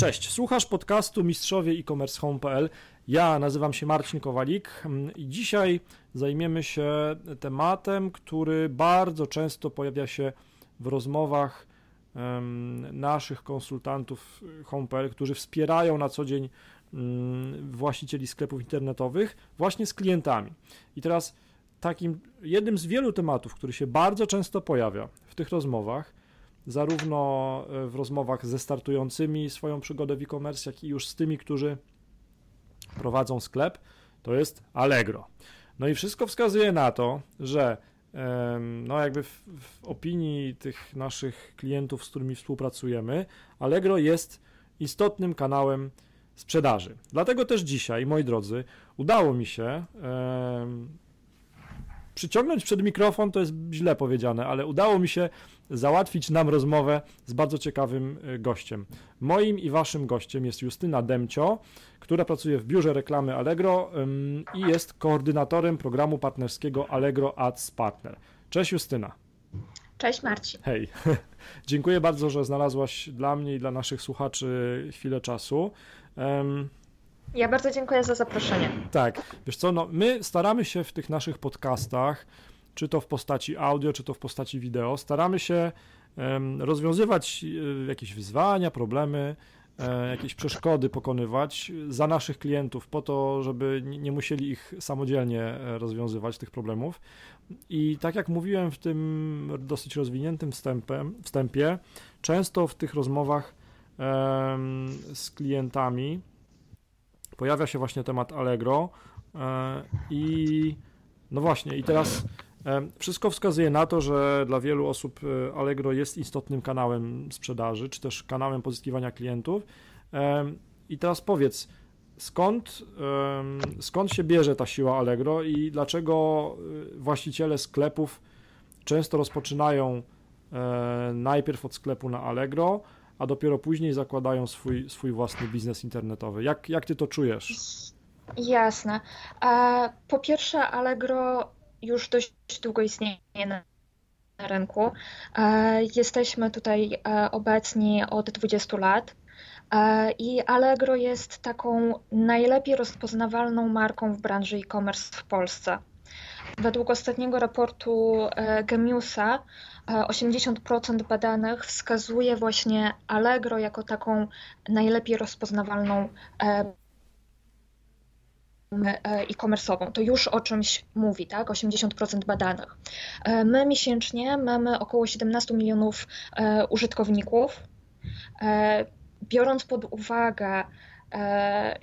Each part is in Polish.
Cześć, słuchasz podcastu Mistrzowie e-commerce home.pl. Ja nazywam się Marcin Kowalik i dzisiaj zajmiemy się tematem, który bardzo często pojawia się w rozmowach naszych konsultantów home.pl, którzy wspierają na co dzień mm, właścicieli sklepów internetowych właśnie z klientami. I teraz takim jednym z wielu tematów, który się bardzo często pojawia w tych rozmowach, zarówno e, w rozmowach ze startującymi swoją przygodę w e-commerce, jak i już z tymi, którzy prowadzą sklep, to jest Allegro. No i wszystko wskazuje na to, że no jakby w, w, opinii tych naszych klientów, z którymi współpracujemy, Allegro jest istotnym kanałem sprzedaży. Dlatego też dzisiaj, moi drodzy, udało mi się przyciągnąć przed mikrofon, to jest źle powiedziane, ale udało mi się załatwić nam rozmowę z bardzo ciekawym y, gościem. Moim i waszym gościem jest Justyna Demcio, która pracuje w biurze reklamy Allegro i jest koordynatorem programu partnerskiego Allegro Ads Partner. Cześć Justyna. Cześć Marcin. Hej. Dziękuję bardzo, że znalazłaś dla mnie i dla naszych słuchaczy chwilę czasu. Um, ja bardzo dziękuję za zaproszenie. Tak, wiesz co, no, my staramy się w tych naszych podcastach, czy to w postaci audio, czy to w postaci wideo, staramy się rozwiązywać e, jakieś wyzwania, problemy, e, jakieś przeszkody pokonywać za naszych klientów, po to, żeby nie musieli ich samodzielnie e, rozwiązywać, tych problemów. I tak jak mówiłem w tym dosyć rozwiniętym wstępem, wstępie, często w tych rozmowach z klientami pojawia się właśnie temat Allegro i no właśnie, i teraz wszystko wskazuje na to, że dla wielu osób e, Allegro jest istotnym kanałem sprzedaży, czy też kanałem pozyskiwania klientów. I teraz powiedz, skąd, skąd się bierze ta siła Allegro i dlaczego właściciele sklepów często rozpoczynają najpierw od sklepu na Allegro, a dopiero później zakładają swój, swój własny biznes internetowy. Jak, jak ty to czujesz? Jasne. Po pierwsze, Allegro już dość długo istnieje na rynku. Jesteśmy tutaj e, obecni od 20 lat. E, I Allegro jest taką najlepiej rozpoznawalną marką w branży e-commerce w Polsce. Według ostatniego raportu e, Gemiusa 80% badanych wskazuje właśnie Allegro jako taką najlepiej rozpoznawalną e, e-commerce'ową. To już o czymś mówi, tak? 80% badanych. E, my miesięcznie mamy około 17 milionów użytkowników. Biorąc pod uwagę E,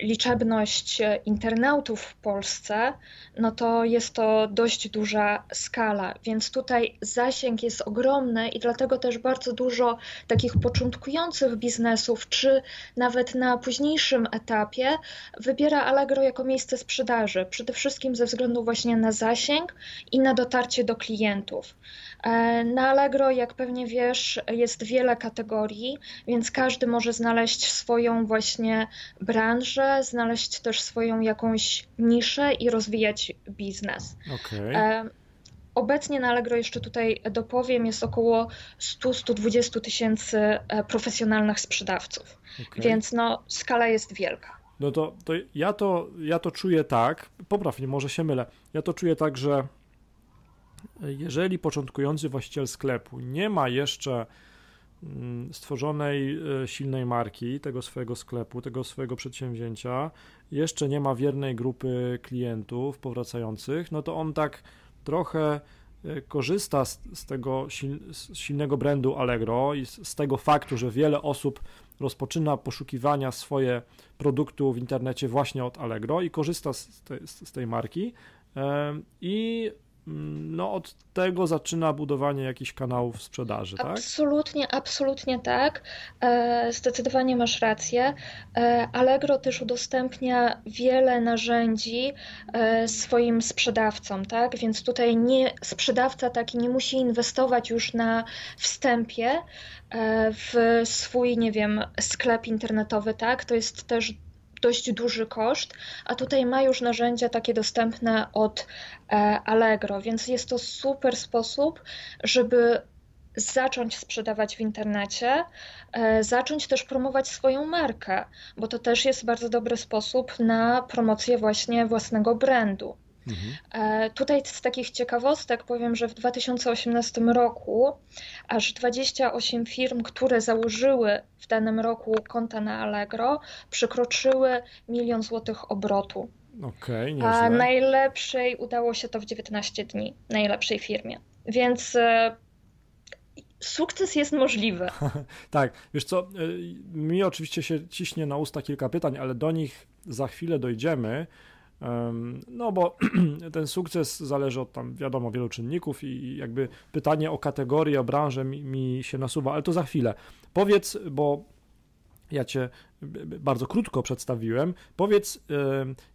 liczebność internautów w Polsce, no to jest to dość duża skala, więc tutaj zasięg jest ogromny i dlatego też bardzo dużo takich początkujących biznesów, czy nawet na późniejszym etapie, wybiera Allegro jako miejsce sprzedaży, przede wszystkim ze względu właśnie na zasięg i na dotarcie do klientów. E, na Allegro, jak pewnie wiesz, jest wiele kategorii, więc każdy może znaleźć swoją właśnie branżę, znaleźć też swoją jakąś niszę i rozwijać biznes. Okay. Obecnie na Allegro jeszcze tutaj dopowiem, jest około 100-120 tysięcy e, profesjonalnych sprzedawców, okay. więc no, skala jest wielka. No to, to, ja to ja to czuję tak, poprawnie, może się mylę, ja to czuję tak, że jeżeli początkujący właściciel sklepu nie ma jeszcze mm, stworzonej e, silnej marki tego swojego sklepu, tego swojego przedsięwzięcia, jeszcze nie ma wiernej grupy klientów powracających, no to on tak trochę e, korzysta z, z tego sil, z silnego brandu Allegro i z, z, tego faktu, że wiele osób rozpoczyna poszukiwania swoje produktu w internecie właśnie od Allegro i korzysta z, te, z tej marki. I no od tego zaczyna budowanie jakichś kanałów sprzedaży, tak? Absolutnie, absolutnie tak. E, zdecydowanie masz rację. E, Allegro też udostępnia wiele narzędzi e, swoim sprzedawcom, tak? Więc tutaj nie, sprzedawca taki nie musi inwestować już na wstępie w swój, nie wiem, sklep internetowy, tak? To jest też dość duży koszt, a tutaj ma już narzędzia takie dostępne od e, Allegro, więc jest to super sposób, żeby zacząć sprzedawać w internecie, e, zacząć też promować swoją markę, bo to też jest bardzo dobry sposób na promocję właśnie własnego brandu. Mhm. E, tutaj z takich ciekawostek powiem, że w 2018 roku aż 28 firm, które założyły w danym roku konta na Allegro, przekroczyły milion złotych obrotu. Okej, okay, A najlepszej udało się to w 19 dni, najlepszej firmie. Więc e, sukces jest możliwy. tak, wiesz co, e, mi oczywiście się ciśnie na usta kilka pytań, ale do nich za chwilę dojdziemy. No bo ten sukces zależy od tam, wiadomo, wielu czynników i jakby pytanie o kategorię, o branżę mi, mi się nasuwa, ale to za chwilę. Powiedz, bo ja cię bardzo krótko przedstawiłem. Powiedz,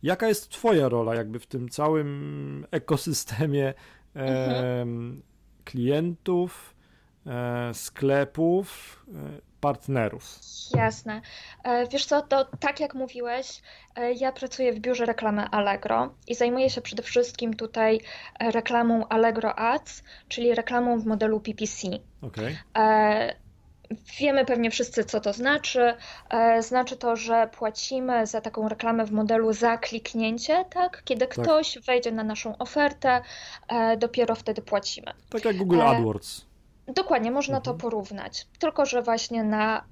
jaka jest Twoja rola jakby w tym całym ekosystemie mhm. klientów, e, sklepów, e, partnerów? Jasne. E, wiesz co, to tak jak mówiłeś, ja pracuję w biurze reklamy Allegro i zajmuję się przede wszystkim tutaj reklamą Allegro Ads, czyli reklamą w modelu PPC. Okay. Wiemy pewnie wszyscy, co to znaczy. E, znaczy to, że płacimy za taką reklamę w modelu za kliknięcie, tak? Kiedy tak. ktoś wejdzie na naszą ofertę, e, dopiero wtedy płacimy. Tak jak Google e, AdWords. Dokładnie, można mhm. to porównać. Tylko, że właśnie na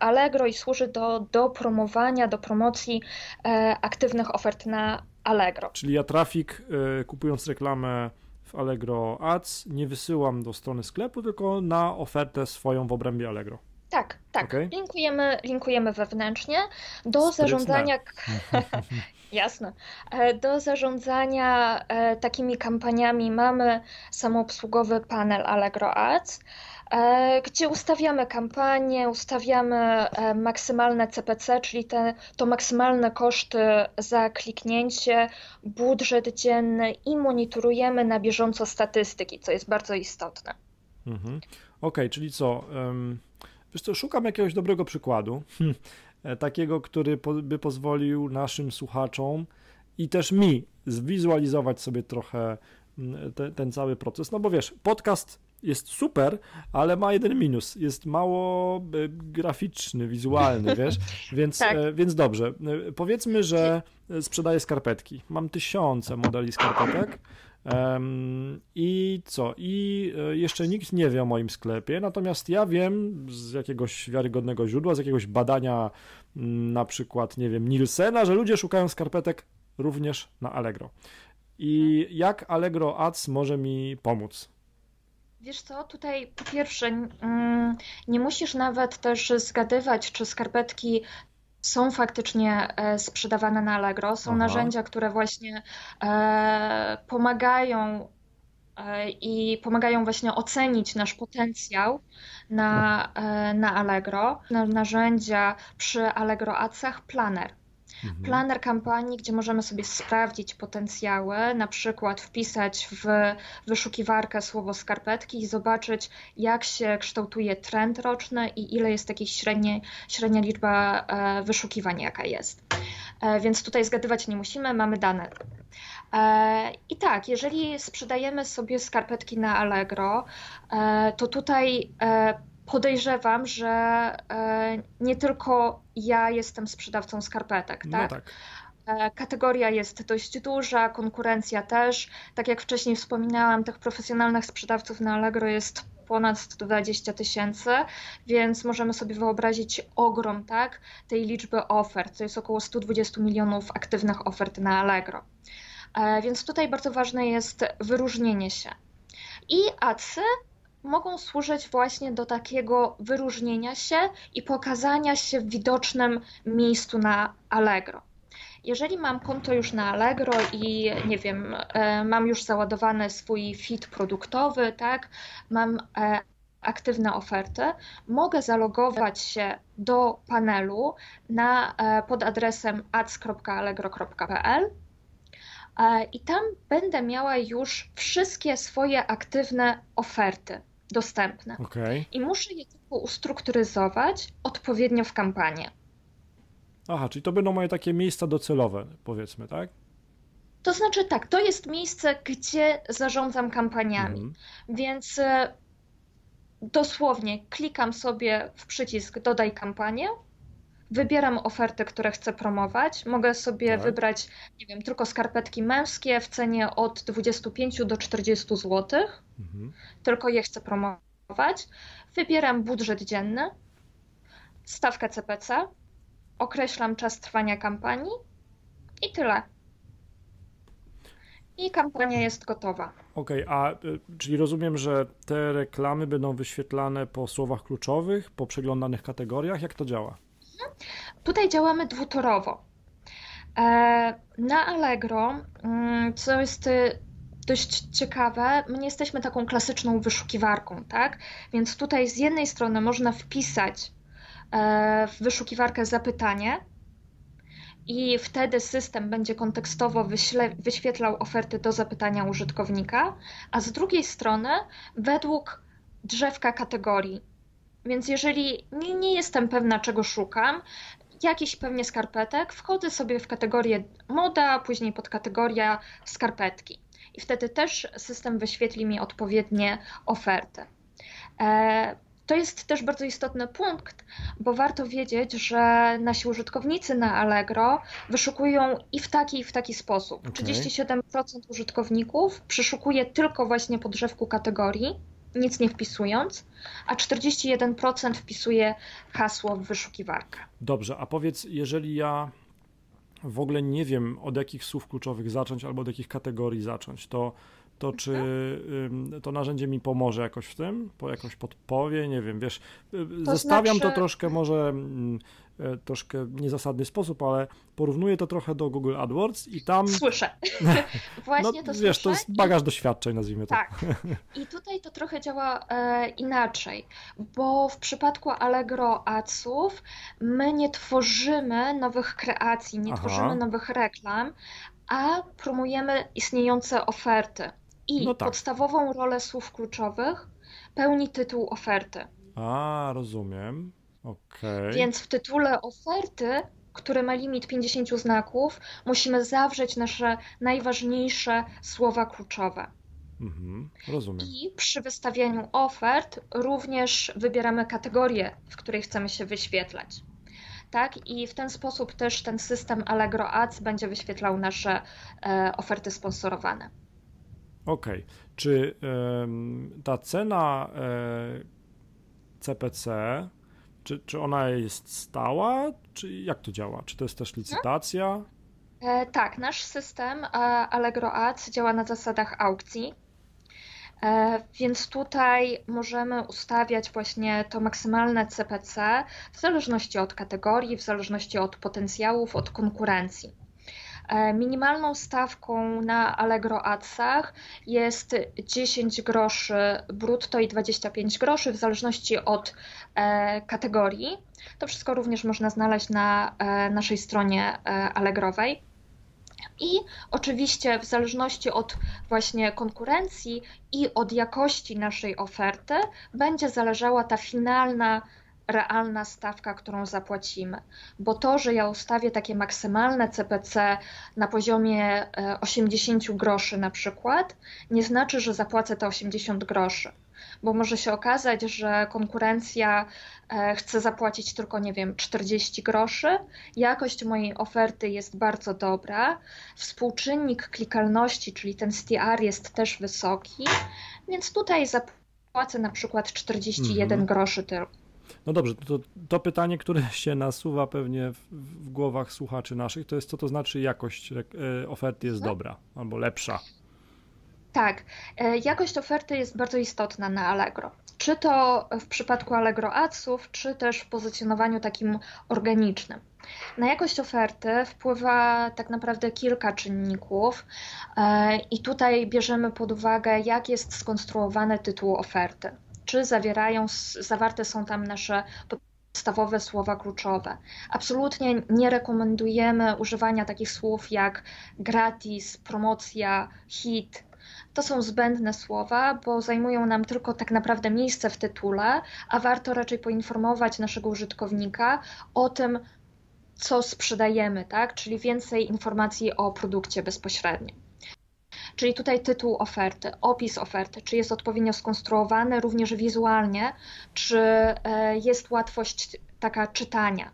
Allegro i służy do, do promowania, do promocji aktywnych ofert na Allegro. Czyli ja trafik, kupując reklamę w Allegro Ads nie wysyłam do strony sklepu, tylko na ofertę swoją w obrębie Allegro. Tak, tak. Okay. Linkujemy, linkujemy wewnętrznie do Sprytne. zarządzania. Jasne. E, do zarządzania e, takimi kampaniami mamy samoobsługowy panel Allegro Ads. E, gdzie ustawiamy kampanię, ustawiamy maksymalne CPC, czyli te, to maksymalne koszty za kliknięcie, budżet dzienny i monitorujemy na bieżąco statystyki, co jest bardzo istotne. Mhm. Okej, okay, czyli co? Um, wiesz co, szukam jakiegoś dobrego przykładu, e, takiego, który by pozwolił naszym słuchaczom i też mi zwizualizować sobie trochę mm, te, ten cały proces, no bo wiesz, podcast jest super, ale ma jeden minus. Jest mało e, graficzny, wizualny, wiesz? Więc, tak. e, więc dobrze. Powiedzmy, że sprzedaję skarpetki. Mam tysiące modeli skarpetek. I co? I jeszcze nikt nie wie o moim sklepie, natomiast ja wiem z jakiegoś wiarygodnego źródła, z jakiegoś badania, na przykład, nie wiem, Nielsena, że ludzie szukają skarpetek również na Allegro. I jak Allegro Ads może mi pomóc? Wiesz co, tutaj po pierwsze mm, nie musisz nawet też zgadywać, czy skarpetki są faktycznie e, sprzedawane na Allegro. Są Aha. narzędzia, które właśnie e, pomagają e, i pomagają właśnie ocenić nasz potencjał na, na Allegro. Narzędzia przy Allegro Adsach Planner. Mhm. Planer kampanii, gdzie możemy sobie sprawdzić potencjały, na przykład wpisać w wyszukiwarkę słowo skarpetki i zobaczyć, jak się kształtuje trend roczny i ile jest takiej średniej, średnia liczba e, wyszukiwań, jaka jest. E, więc tutaj zgadywać nie musimy, mamy dane. E, I tak, jeżeli sprzedajemy sobie skarpetki na Allegro, to tutaj podejrzewam, że e, nie tylko ja jestem sprzedawcą skarpetek, tak? No tak. Kategoria jest dość duża, konkurencja też. Tak jak wcześniej wspominałam, tych profesjonalnych sprzedawców na Allegro jest ponad 120 tysięcy, więc możemy sobie wyobrazić ogrom tak, tej liczby ofert. To jest około 120 milionów aktywnych ofert na Allegro. E, więc tutaj bardzo ważne jest wyróżnienie się. I adsy mogą służyć właśnie do takiego wyróżnienia się i pokazania się w widocznym miejscu na Allegro. Jeżeli mam konto już na Allegro i nie wiem, e, mam już załadowany swój fit produktowy, tak, mam e, aktywne oferty, mogę zalogować się do panelu na, e, pod adresem ads.allegro.pl i tam będę miała już wszystkie swoje aktywne oferty dostępne. Okay. I muszę je tylko ustrukturyzować odpowiednio w kampanię. Aha, czyli to będą moje takie miejsca docelowe, powiedzmy, tak? To znaczy tak, to jest miejsce, gdzie zarządzam kampaniami. Mhm. Więc e, dosłownie klikam sobie w przycisk dodaj kampanię, wybieram oferty, które chcę promować. Mogę sobie tak. wybrać, nie wiem, tylko skarpetki męskie w cenie od 25 do 40 zł. Mhm. Tylko je chcę promować. Wybieram budżet dzienny, stawkę CPC, określam czas trwania kampanii i tyle. I kampania jest gotowa. Okej, okay, a y, czyli rozumiem, że te reklamy będą wyświetlane po słowach kluczowych, po przeglądanych kategoriach? Jak to działa? Tutaj działamy dwutorowo. E, na Allegro, mm, co jest y, dość ciekawe, my nie jesteśmy taką klasyczną wyszukiwarką, tak? Więc tutaj z jednej strony można wpisać e, w wyszukiwarkę zapytanie i wtedy system będzie kontekstowo wyświetlał oferty do zapytania użytkownika, a z drugiej strony według drzewka kategorii. Więc jeżeli nie, nie jestem pewna, czego szukam, jakiś pewnie skarpetek, wchodzę sobie w kategorię moda, później pod kategoria skarpetki. I wtedy też system wyświetli mi odpowiednie oferty. E, to jest też bardzo istotny punkt, bo warto wiedzieć, że nasi użytkownicy na Allegro wyszukują i w taki, i w taki sposób. Okay. 37% użytkowników przeszukuje tylko właśnie po drzewku kategorii, nic nie wpisując, a 41% wpisuje hasło w wyszukiwarkę. Dobrze, a powiedz, jeżeli ja w ogóle nie wiem, od jakich słów kluczowych zacząć albo od jakich kategorii zacząć, to to czy to narzędzie mi pomoże jakoś w tym, po jakoś podpowie, nie wiem, wiesz, y, to zestawiam znaczy... to troszkę może mm, e, troszkę niezasadny sposób, ale porównuję to trochę do Google AdWords i tam... Słyszę. Właśnie no, to wiesz, słyszę. to jest bagaż doświadczeń, nazwijmy to. Tak. I tutaj to trochę działa e, inaczej, bo w przypadku Allegro Adsów my nie tworzymy nowych kreacji, nie Aha. tworzymy nowych reklam, a promujemy istniejące oferty. I no tak. podstawową rolę słów kluczowych pełni tytuł oferty. A, rozumiem. Okay. Więc w tytule oferty, który ma limit 50 znaków, musimy zawrzeć nasze najważniejsze słowa kluczowe. Mhm, rozumiem. I przy wystawianiu ofert również wybieramy kategorię, w której chcemy się wyświetlać. Tak, i w ten sposób też ten system Allegro Ads będzie wyświetlał nasze e, oferty sponsorowane. Okej. Okay. Czy ta cena CPC, e, czy, czy ona jest stała, czy jak to działa? Czy to jest też licytacja? E, tak, nasz system Allegro Ads działa na zasadach aukcji. E, więc tutaj możemy ustawiać właśnie to maksymalne CPC w zależności od kategorii, w zależności od potencjałów, od konkurencji. E, minimalną stawką na Allegro Adsach jest 10 groszy brutto i 25 groszy w zależności od e, kategorii. To wszystko również można znaleźć na e, naszej stronie Allegrowej. I oczywiście w zależności od właśnie konkurencji i od jakości naszej oferty będzie zależała ta finalna realna stawka, którą zapłacimy. Bo to, że ja ustawię takie maksymalne CPC na poziomie 80 e, groszy na przykład, nie znaczy, że zapłacę te 80 groszy. Bo może się okazać, że konkurencja e, chce zapłacić tylko, nie wiem, 40 groszy. Jakość mojej oferty jest bardzo dobra. Współczynnik klikalności, czyli ten STR jest też wysoki, więc tutaj zapłacę na przykład 41 mhm. groszy tylko. No dobrze, to, to pytanie, które się nasuwa pewnie w, w, głowach słuchaczy naszych, to jest co to znaczy jakość e, oferty jest mhm. dobra albo lepsza. Tak, e, jakość oferty jest bardzo istotna na Allegro. Czy to w przypadku Allegro Adsów, czy też w pozycjonowaniu takim organicznym. Na jakość oferty wpływa tak naprawdę kilka czynników, e, i tutaj bierzemy pod uwagę, jak jest skonstruowany tytuł oferty czy zawierają, zawarte są tam nasze podstawowe słowa kluczowe. Absolutnie nie rekomendujemy używania takich słów jak gratis, promocja, hit. To są zbędne słowa, bo zajmują nam tylko tak naprawdę miejsce w tytule, a warto raczej poinformować naszego użytkownika o tym, co sprzedajemy, tak? czyli więcej informacji o produkcie bezpośrednio. Czyli tutaj tytuł oferty, opis oferty, czy jest odpowiednio skonstruowany również wizualnie, czy e, jest łatwość taka czytania,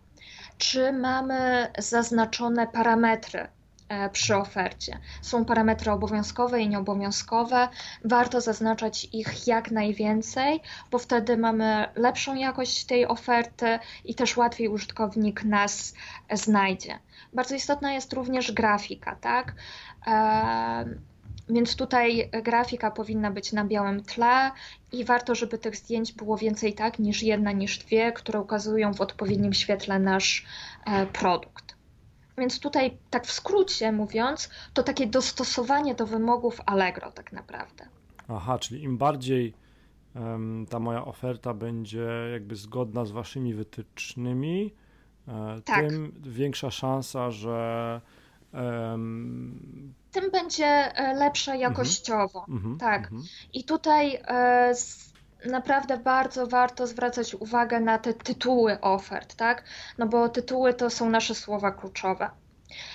czy mamy zaznaczone parametry E, przy ofercie. Są parametry obowiązkowe i nieobowiązkowe. Warto zaznaczać ich jak najwięcej, bo wtedy mamy lepszą jakość tej oferty i też łatwiej użytkownik nas znajdzie. Bardzo istotna jest również grafika, tak? E, więc tutaj grafika powinna być na białym tle i warto, żeby tych zdjęć było więcej tak niż jedna, niż dwie, które ukazują w odpowiednim świetle nasz e, produkt. Więc tutaj, tak w skrócie mówiąc, to takie dostosowanie do wymogów Allegro, tak naprawdę. Aha, czyli im bardziej um, ta moja oferta będzie jakby zgodna z waszymi wytycznymi, e, tak. tym większa szansa, że. Um... Tym będzie e, lepsza mhm. jakościowo. Mm -hmm, tak. Mm -hmm. I tutaj e, naprawdę bardzo warto zwracać uwagę na te tytuły ofert, tak? No bo tytuły to są nasze słowa kluczowe.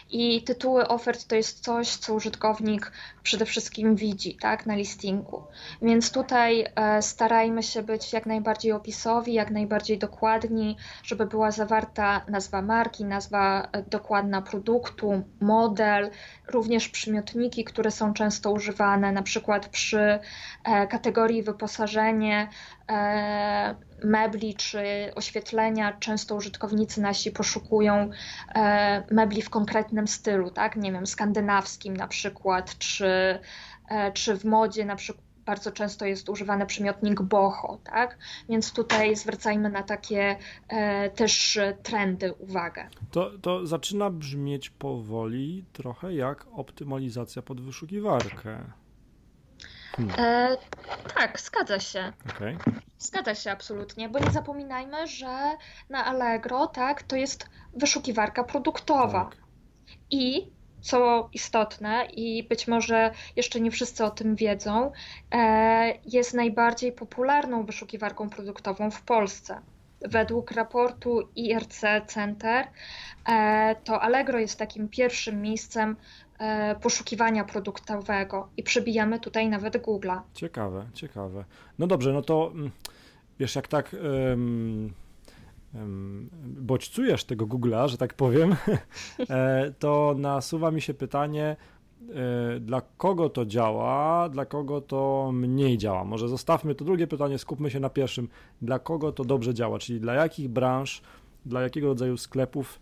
I tytuły ofert to jest coś, co użytkownik przede wszystkim widzi tak, na listingu. Więc tutaj e, starajmy się być jak najbardziej opisowi, jak najbardziej dokładni, żeby była zawarta nazwa marki, nazwa e, dokładna produktu, model, również przymiotniki, które są często używane, na przykład przy e, kategorii wyposażenie mebli czy oświetlenia, często użytkownicy nasi poszukują mebli w konkretnym stylu, tak? Nie wiem, skandynawskim na przykład, czy, e, czy w modzie na przykład bardzo często jest używany przymiotnik boho, tak? Więc tutaj zwracajmy na takie e, też trendy uwagę. To, to zaczyna brzmieć powoli trochę jak optymalizacja pod wyszukiwarkę. Hmm. E, tak, zgadza się. Okay. Zgadza się absolutnie, bo nie zapominajmy, że na Allegro tak, to jest wyszukiwarka produktowa. Tak. I co istotne i być może jeszcze nie wszyscy o tym wiedzą, e, jest najbardziej popularną wyszukiwarką produktową w Polsce. Według raportu IRC Center e, to Allegro jest takim pierwszym miejscem e, poszukiwania produktowego i przebijamy tutaj nawet Google'a. Ciekawe, ciekawe. No dobrze, no to mm, wiesz, jak tak bodźcujesz tego Google'a, że tak powiem, e, to nasuwa mi się pytanie, e, dla kogo to działa, dla kogo to mniej działa. Może zostawmy to drugie pytanie, skupmy się na pierwszym. Dla kogo to dobrze działa, czyli dla jakich branż, dla jakiego rodzaju sklepów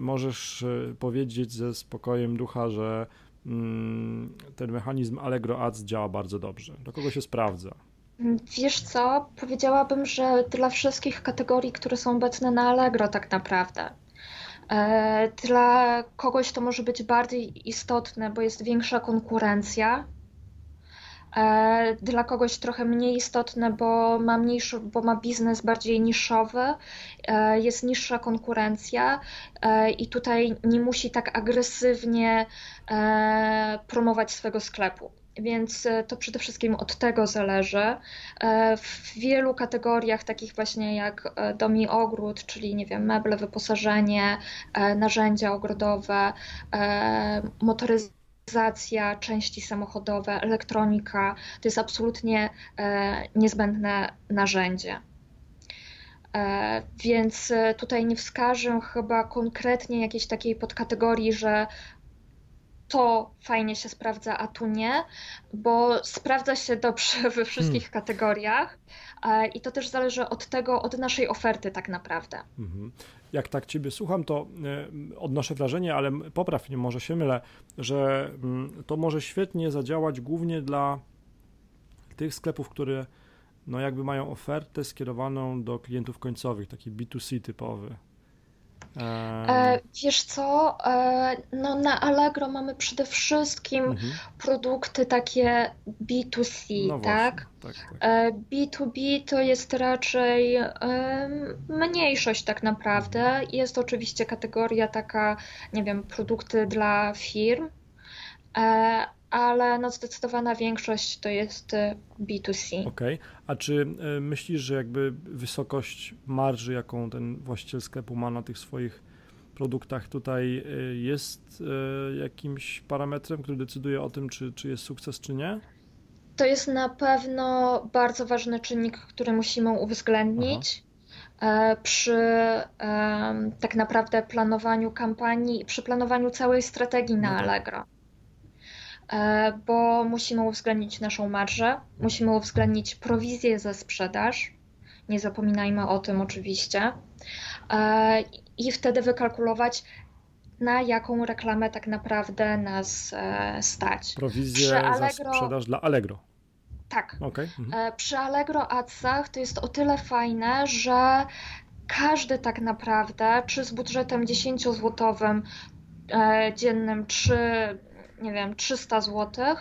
możesz e, powiedzieć ze spokojem ducha, że mm, ten mechanizm Allegro Ads działa bardzo dobrze. Do kogo się sprawdza? Wiesz co, powiedziałabym, że dla wszystkich kategorii, które są obecne na Allegro tak naprawdę. E, dla kogoś to może być bardziej istotne, bo jest większa konkurencja. E, dla kogoś trochę mniej istotne, bo ma, mniejszy, bo ma biznes bardziej niszowy, e, jest niższa konkurencja i tutaj nie musi tak agresywnie promować swego sklepu więc e, to przede wszystkim od tego zależy. E, w wielu kategoriach, takich właśnie jak e, dom i ogród, czyli nie wiem, meble, wyposażenie, narzędzia ogrodowe, motoryzacja, części samochodowe, elektronika, to jest absolutnie niezbędne narzędzie. Więc tutaj nie wskażę chyba konkretnie jakiejś takiej podkategorii, że to fajnie się sprawdza, a tu nie, bo sprawdza się dobrze we wszystkich hmm. kategoriach e, i to też zależy od tego, od naszej oferty tak naprawdę. Mhm. Jak tak Ciebie słucham, to e, odnoszę wrażenie, ale popraw mnie, może się mylę, że mm, to może świetnie zadziałać głównie dla tych sklepów, które no jakby mają ofertę skierowaną do klientów końcowych, taki B2C typowy. E, wiesz co, e, no na Allegro mamy przede wszystkim mhm. produkty takie B2C, no tak? Właśnie, tak, tak. E, B2B to jest raczej mniejszość tak naprawdę. Mhm. Jest oczywiście kategoria taka, nie wiem, produkty dla firm, ale no zdecydowana większość to jest B2C. Okej, okay. a czy e, myślisz, że jakby wysokość marży, jaką ten właściciel sklepu ma na tych swoich produktach tutaj y, jest y, jakimś parametrem, który decyduje o tym, czy, czy jest sukces, czy nie? To jest na pewno bardzo ważny czynnik, który musimy uwzględnić. Aha. E, przy tak naprawdę planowaniu kampanii, przy planowaniu całej strategii na no tak. Allegro. E, bo musimy uwzględnić naszą marżę, musimy uwzględnić prowizję za sprzedaż, nie zapominajmy o tym oczywiście, e, i wtedy wykalkulować, na jaką reklamę tak naprawdę nas e, stać. Prowizję Allegro... za sprzedaż dla Allegro. Tak. Okay. Mhm. Przy Allegro Adsach to jest o tyle fajne, że każdy tak naprawdę, czy z budżetem 10-złotowym dziennym, czy nie wiem, 300 zł,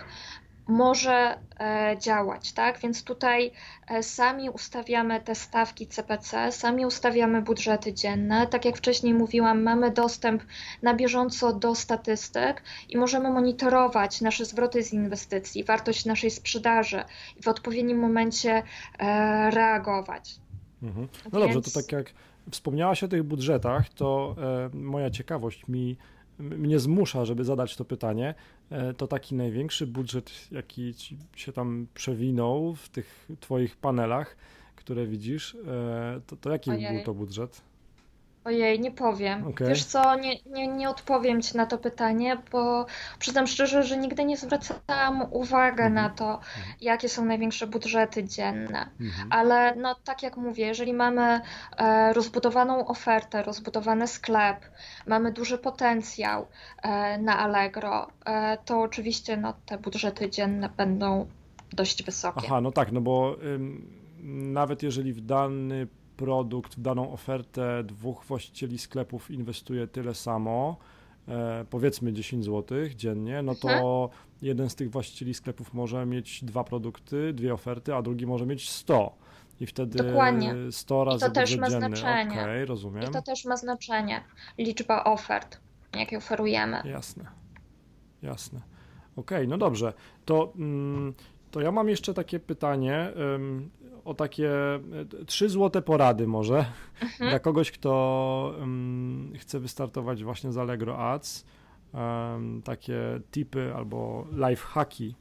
może e, działać, tak? Więc tutaj e, sami ustawiamy te stawki CPC, sami ustawiamy budżety dzienne. Tak jak wcześniej mówiłam, mamy dostęp na bieżąco do statystyk i możemy monitorować nasze zwroty z inwestycji, wartość naszej sprzedaży i w odpowiednim momencie e, reagować. Mhm. No Więc... dobrze, to tak jak wspomniałaś o tych budżetach, to moja ciekawość mi mnie zmusza, żeby zadać to pytanie, e, to taki największy budżet, jaki ci się tam przewinął w tych twoich panelach, które widzisz, e, to, to jaki Ojej. był to budżet? Ojej, nie powiem. Okay. Wiesz co, nie, nie, nie odpowiem Ci na to pytanie, bo przyznam szczerze, że nigdy nie zwracałam uwagi mm -hmm. na to, mhm. jakie są największe budżety dzienne. Mm -hmm. Ale no tak jak mówię, jeżeli mamy e, rozbudowaną ofertę, rozbudowany sklep, mamy duży potencjał e, na Allegro, e, to oczywiście no, te budżety dzienne będą dość wysokie. Aha, no tak, no bo ym, nawet jeżeli w dany produkt, w daną ofertę dwóch właścicieli sklepów inwestuje tyle samo, e, powiedzmy 10 zł dziennie, no to mhm. jeden z tych właścicieli sklepów może mieć dwa produkty, dwie oferty, a drugi może mieć 100. I wtedy Dokładnie. 100 razy I to też ma dzienny. znaczenie. Okay, rozumiem. I to też ma znaczenie. Liczba ofert, jakie oferujemy. Jasne. Jasne. Okej, okay, no dobrze. To, mm, to ja mam jeszcze takie pytanie o takie e, trzy złote porady może mhm. dla kogoś, kto um, chce wystartować właśnie z Allegro Ads. Um, takie tipy albo life hacki.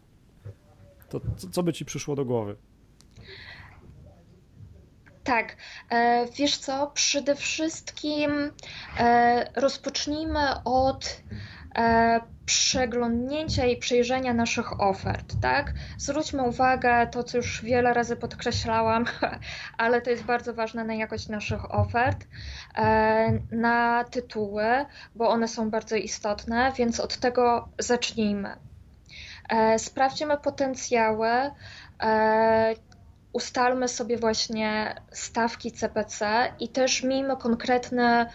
To co, co by ci przyszło do głowy? Tak, e, wiesz co, przede wszystkim e, rozpocznijmy od przeglądnięcia i przejrzenia naszych ofert, tak? Zwróćmy uwagę, to co już wiele razy podkreślałam, ale to jest bardzo ważne na jakość naszych ofert, e, na tytuły, bo one są bardzo istotne, więc od tego zacznijmy. E, sprawdźmy potencjały, ustalmy sobie właśnie stawki CPC i też miejmy konkretny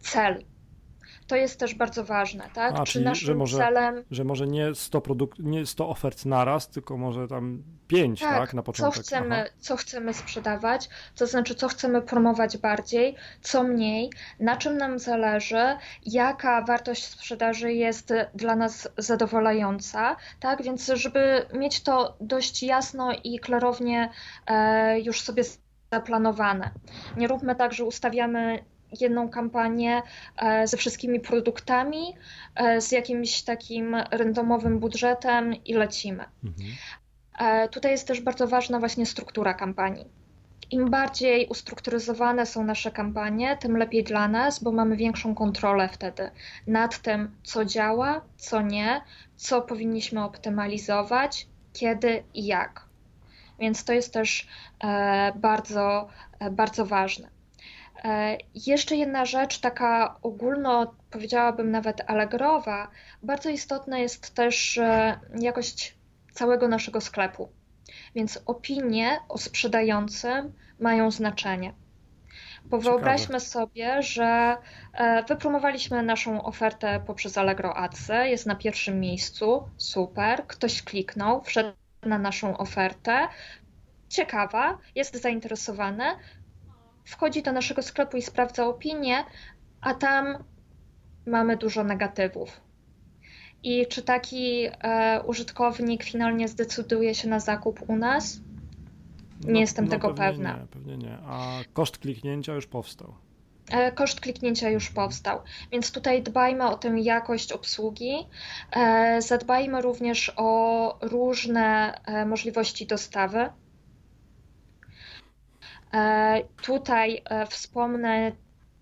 cel, to jest też bardzo ważne, tak? A, Czy czyli, naszym że może, celem... Że może nie 100, produkt, nie 100 ofert naraz, tylko może tam 5, tak, tak na początek. Co chcemy, co chcemy sprzedawać, to znaczy co chcemy promować bardziej, co mniej, na czym nam zależy, jaka wartość sprzedaży jest dla nas zadowalająca, tak? Więc żeby mieć to dość jasno i klarownie e, już sobie zaplanowane. Nie róbmy tak, że ustawiamy jedną kampanię e, ze wszystkimi produktami, e, z jakimś takim randomowym budżetem i lecimy. Mhm. E, tutaj jest też bardzo ważna właśnie struktura kampanii. Im bardziej ustrukturyzowane są nasze kampanie, tym lepiej dla nas, bo mamy większą kontrolę wtedy nad tym, co działa, co nie, co powinniśmy optymalizować, kiedy i jak. Więc to jest też bardzo, bardzo ważne. E, jeszcze jedna rzecz, taka ogólno, powiedziałabym nawet allegrowa, bardzo istotna jest też jakość całego naszego sklepu. Więc opinie o sprzedającym mają znaczenie. Bo Ciekawe. wyobraźmy sobie, że e, wypromowaliśmy naszą ofertę poprzez Allegro Ads, jest na pierwszym miejscu, super, ktoś kliknął, wszedł na naszą ofertę, ciekawa, jest zainteresowany, wchodzi do naszego sklepu i sprawdza opinię, a tam mamy dużo negatywów. I czy taki e, użytkownik finalnie zdecyduje się na zakup u nas? Nie no, jestem no tego pewnie pewna. Nie, pewnie nie. A koszt kliknięcia już powstał. e, koszt kliknięcia już powstał. Więc tutaj dbajmy o tę jakość obsługi. E, zadbajmy również o różne możliwości dostawy. Tutaj wspomnę,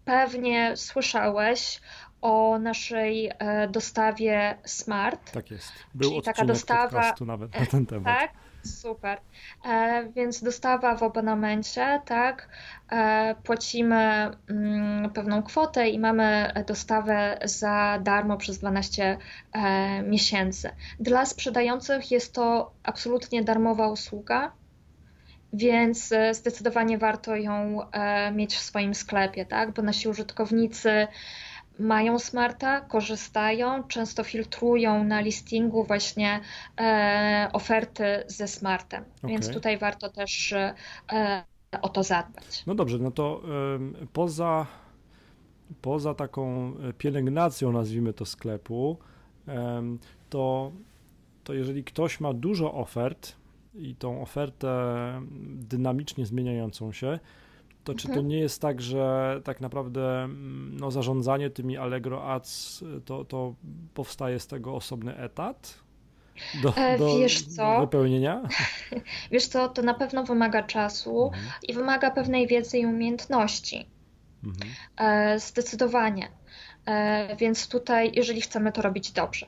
pewnie słyszałeś o naszej dostawie Smart. Tak jest. Był Czyli taka dostawa nawet na ten temat. Tak, Super. E, więc dostawa w abonamencie, tak? E, płacimy mm, pewną kwotę i mamy dostawę za darmo przez 12 e, miesięcy. Dla sprzedających jest to absolutnie darmowa usługa, więc e, zdecydowanie warto ją e, mieć w swoim sklepie, tak? Bo nasi użytkownicy mają smarta, korzystają, często filtrują na listingu właśnie e, oferty ze smartem. Okay. Więc tutaj warto też e, o to zadbać. No dobrze, no to poza, poza taką pielęgnacją, nazwijmy to sklepu, to, to jeżeli ktoś ma dużo ofert i tą ofertę dynamicznie zmieniającą się, to czy to mhm. nie jest tak, że tak naprawdę mm, no, zarządzanie tymi Allegro Ads to, to powstaje z tego osobny etat? Do, e, do, Wiesz co? wypełnienia? Wiesz co, to na pewno wymaga czasu mhm. i wymaga pewnej wiedzy i umiejętności. Mhm. E, zdecydowanie. E, więc tutaj, jeżeli chcemy to robić dobrze.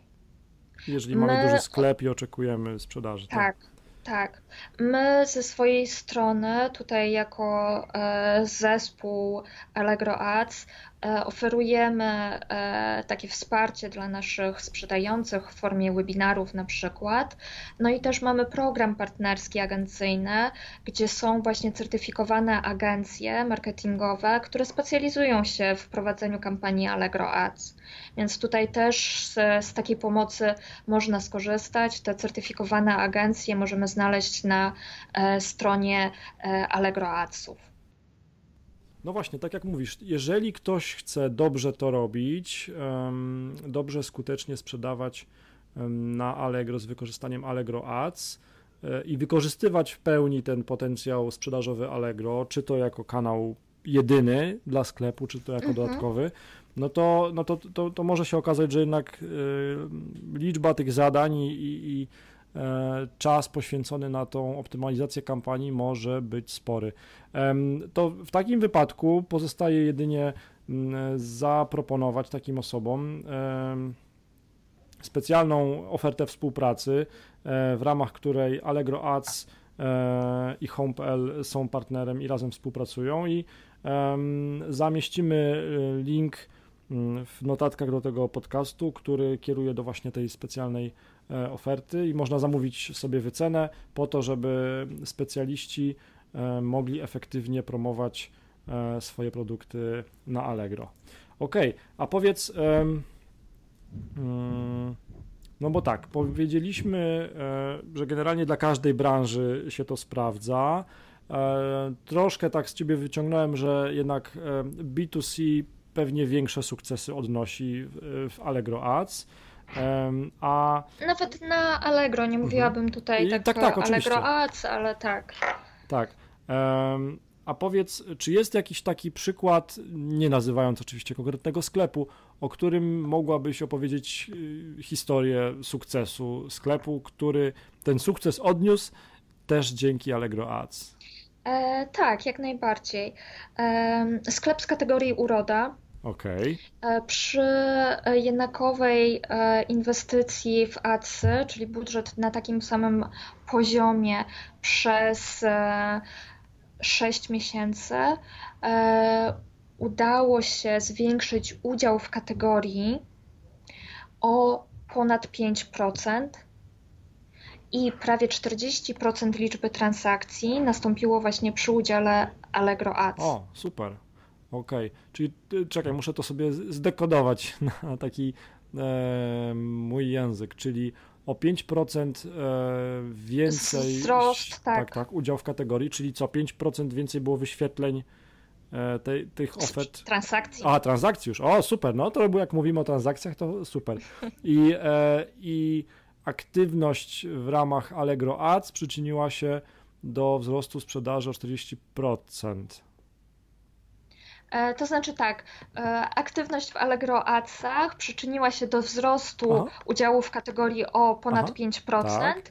Jeżeli My... mamy duży sklep i oczekujemy sprzedaży. Tak, tak. Tak. My ze swojej strony, tutaj jako e, zespół Allegro Ads, E, oferujemy e, takie wsparcie dla naszych sprzedających w formie webinarów na przykład. No i też mamy program partnerski agencyjny, gdzie są właśnie certyfikowane agencje marketingowe, które specjalizują się w prowadzeniu kampanii Allegro Ads. Więc tutaj też z, z takiej pomocy można skorzystać. Te certyfikowane agencje możemy znaleźć na e, stronie Allegro Adsów. No właśnie, tak jak mówisz, jeżeli ktoś chce dobrze to robić, dobrze, skutecznie sprzedawać na Allegro z wykorzystaniem Allegro Ads e, i wykorzystywać w pełni ten potencjał sprzedażowy Allegro, czy to jako kanał jedyny dla sklepu, czy to jako mhm. dodatkowy, no to, no to, to, to może się okazać, że jednak e, liczba tych zadań i, i E, czas poświęcony na tą optymalizację kampanii może być spory. To w takim wypadku pozostaje jedynie mm, zaproponować takim osobom specjalną ofertę współpracy, e, w ramach której Allegro Ads e, i Home.pl są partnerem i razem współpracują i zamieścimy link mm, w notatkach do tego podcastu, który kieruje do właśnie tej specjalnej E, oferty i można zamówić sobie wycenę po to, żeby specjaliści e, mogli efektywnie promować e, swoje produkty na Allegro. Ok, a powiedz, mm, no bo tak, powiedzieliśmy, że generalnie dla każdej branży się to sprawdza. Troszkę tak z ciebie wyciągnąłem, że jednak B2C pewnie większe sukcesy odnosi w Allegro Ads. A... Nawet na Allegro, nie mówiłabym mhm. tutaj tak, tak, tak Allegro Ads, ale tak. Tak. A powiedz, czy jest jakiś taki przykład, nie nazywając oczywiście konkretnego sklepu, o którym mogłabyś opowiedzieć y, historię sukcesu sklepu, który ten sukces odniósł też dzięki Allegro Ads? E, tak, jak najbardziej. E, sklep z kategorii uroda Okay. E, przy jednakowej e, inwestycji w ACY, czyli budżet na takim samym poziomie przez 6 e, miesięcy, udało się zwiększyć udział w kategorii o ponad 5% i prawie 40% liczby transakcji nastąpiło właśnie przy udziale Allegro Ads. O, super. Okej, okay. czyli y, czekaj, muszę to sobie zdekodować na taki e, mój język, czyli o 5% e, więcej. Wzrost, tak. tak. tak. udział w kategorii, czyli co 5% więcej było wyświetleń e, tej, tych ofert. Transakcji. A, transakcji już. O, super. No to jak mówimy o transakcjach, to super. I, e, i aktywność w ramach Allegro Ads przyczyniła się do wzrostu sprzedaży o 40%. E, to znaczy tak, e, aktywność w Allegro Adsach przyczyniła się do wzrostu Aha. udziału w kategorii o ponad Aha, 5%. Tak.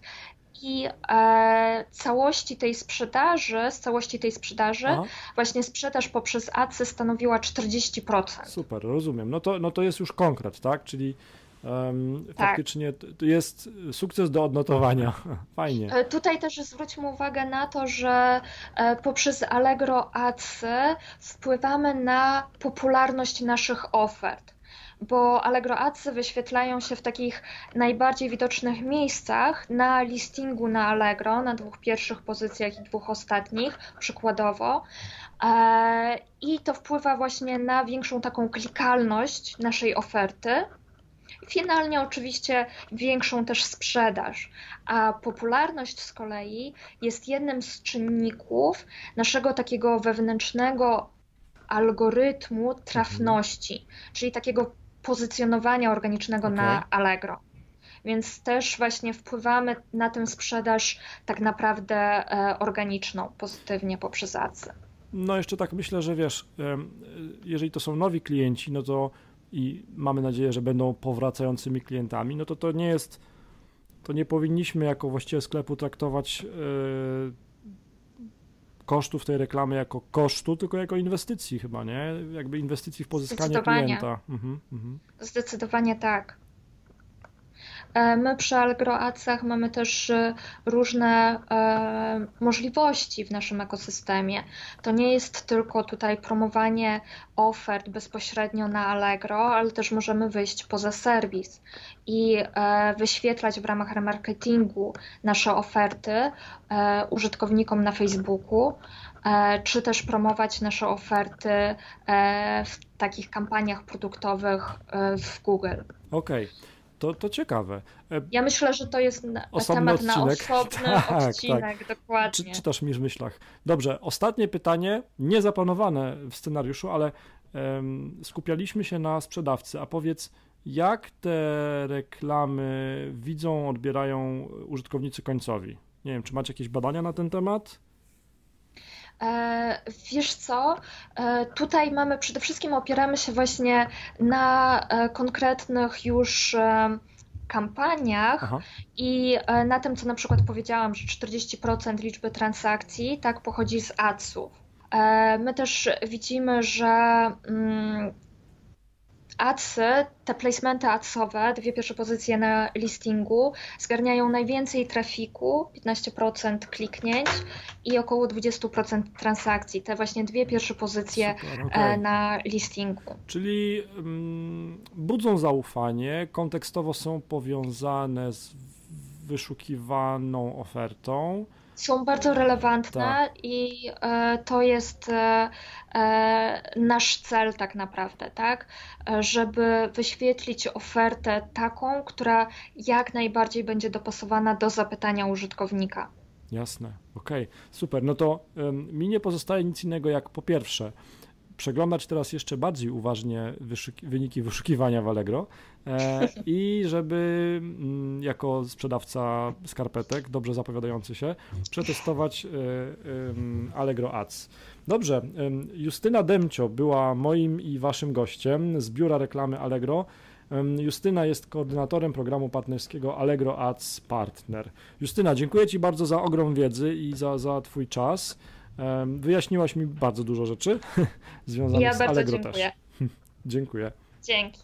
I e, całości tej sprzedaży, z całości tej sprzedaży, Aha. właśnie sprzedaż poprzez adsy stanowiła 40%. Super, rozumiem. No to, no to jest już konkret, tak? Czyli Um, tak. Faktycznie to jest sukces do odnotowania. Fajnie. E, tutaj też zwróćmy uwagę na to, że e, poprzez Allegro Adsy wpływamy na popularność naszych ofert bo Allegro Adsy wyświetlają się w takich najbardziej widocznych miejscach na listingu na Allegro, na dwóch pierwszych pozycjach i dwóch ostatnich, przykładowo. E, I to wpływa właśnie na większą taką klikalność naszej oferty finalnie oczywiście większą też sprzedaż. A popularność z kolei jest jednym z czynników naszego takiego wewnętrznego algorytmu trafności, mhm. czyli takiego pozycjonowania organicznego okay. na Allegro. Więc też właśnie wpływamy na tę sprzedaż tak naprawdę e, organiczną, pozytywnie poprzez adsy. No jeszcze tak myślę, że wiesz, jeżeli to są nowi klienci, no to i mamy nadzieję, że będą powracającymi klientami, no to to nie jest, to nie powinniśmy jako właściciel sklepu traktować yy, kosztów tej reklamy jako kosztu, tylko jako inwestycji chyba, nie? Jakby inwestycji w pozyskanie klienta. Mhm, mhm. Zdecydowanie tak. E, my przy AgroAdsach mamy też e, różne e, możliwości w naszym ekosystemie. To nie jest tylko tutaj promowanie ofert bezpośrednio na Allegro, ale też możemy wyjść poza serwis i wyświetlać w ramach remarketingu nasze oferty użytkownikom na Facebooku, czy też promować nasze oferty w takich kampaniach produktowych w Google. Okej. Okay. To, to ciekawe. E, ja myślę, że to jest Osobny temat odcinek. na osobny tak, tak. odcinek, tak. dokładnie. Czy, czytasz mi w myślach. Dobrze, ostatnie pytanie, niezaplanowane w scenariuszu, ale um, skupialiśmy się na sprzedawcy. A powiedz, jak te reklamy widzą, odbierają użytkownicy końcowi? Nie wiem, czy macie jakieś badania na ten temat? E, wiesz co, e, tutaj mamy przede wszystkim opieramy się właśnie na e, konkretnych już kampaniach Aha. i na tym, co na przykład powiedziałam, że 40% liczby transakcji tak pochodzi z adsów. My też widzimy, że mm, adsy, te placementy adsowe, dwie pierwsze pozycje na listingu, zgarniają najwięcej trafiku, 15% kliknięć i około 20% transakcji. Te właśnie dwie pierwsze pozycje Super, okay. na listingu. Czyli um, budzą zaufanie, kontekstowo są powiązane z wyszukiwaną ofertą są bardzo relevantne tak. i e, to jest e, e, nasz cel tak naprawdę, tak? Żeby wyświetlić ofertę taką, która jak najbardziej będzie dopasowana do zapytania użytkownika. Jasne, okej, okay. super. No to mi nie pozostaje nic innego jak po pierwsze przeglądać teraz jeszcze bardziej uważnie wyszuki wyniki wyszukiwania w Allegro e, i żeby mm, jako sprzedawca skarpetek, dobrze zapowiadający się, przetestować e, e, Allegro Ads. Dobrze, Justyna Demcio była moim i waszym gościem z biura reklamy Allegro. Justyna jest koordynatorem programu partnerskiego Allegro Ads Partner. Justyna, dziękuję Ci bardzo za ogrom wiedzy i za, za Twój czas. Wyjaśniłaś mi bardzo dużo rzeczy związanych ja z Allegro dziękuję. też. dziękuję. Dzięki.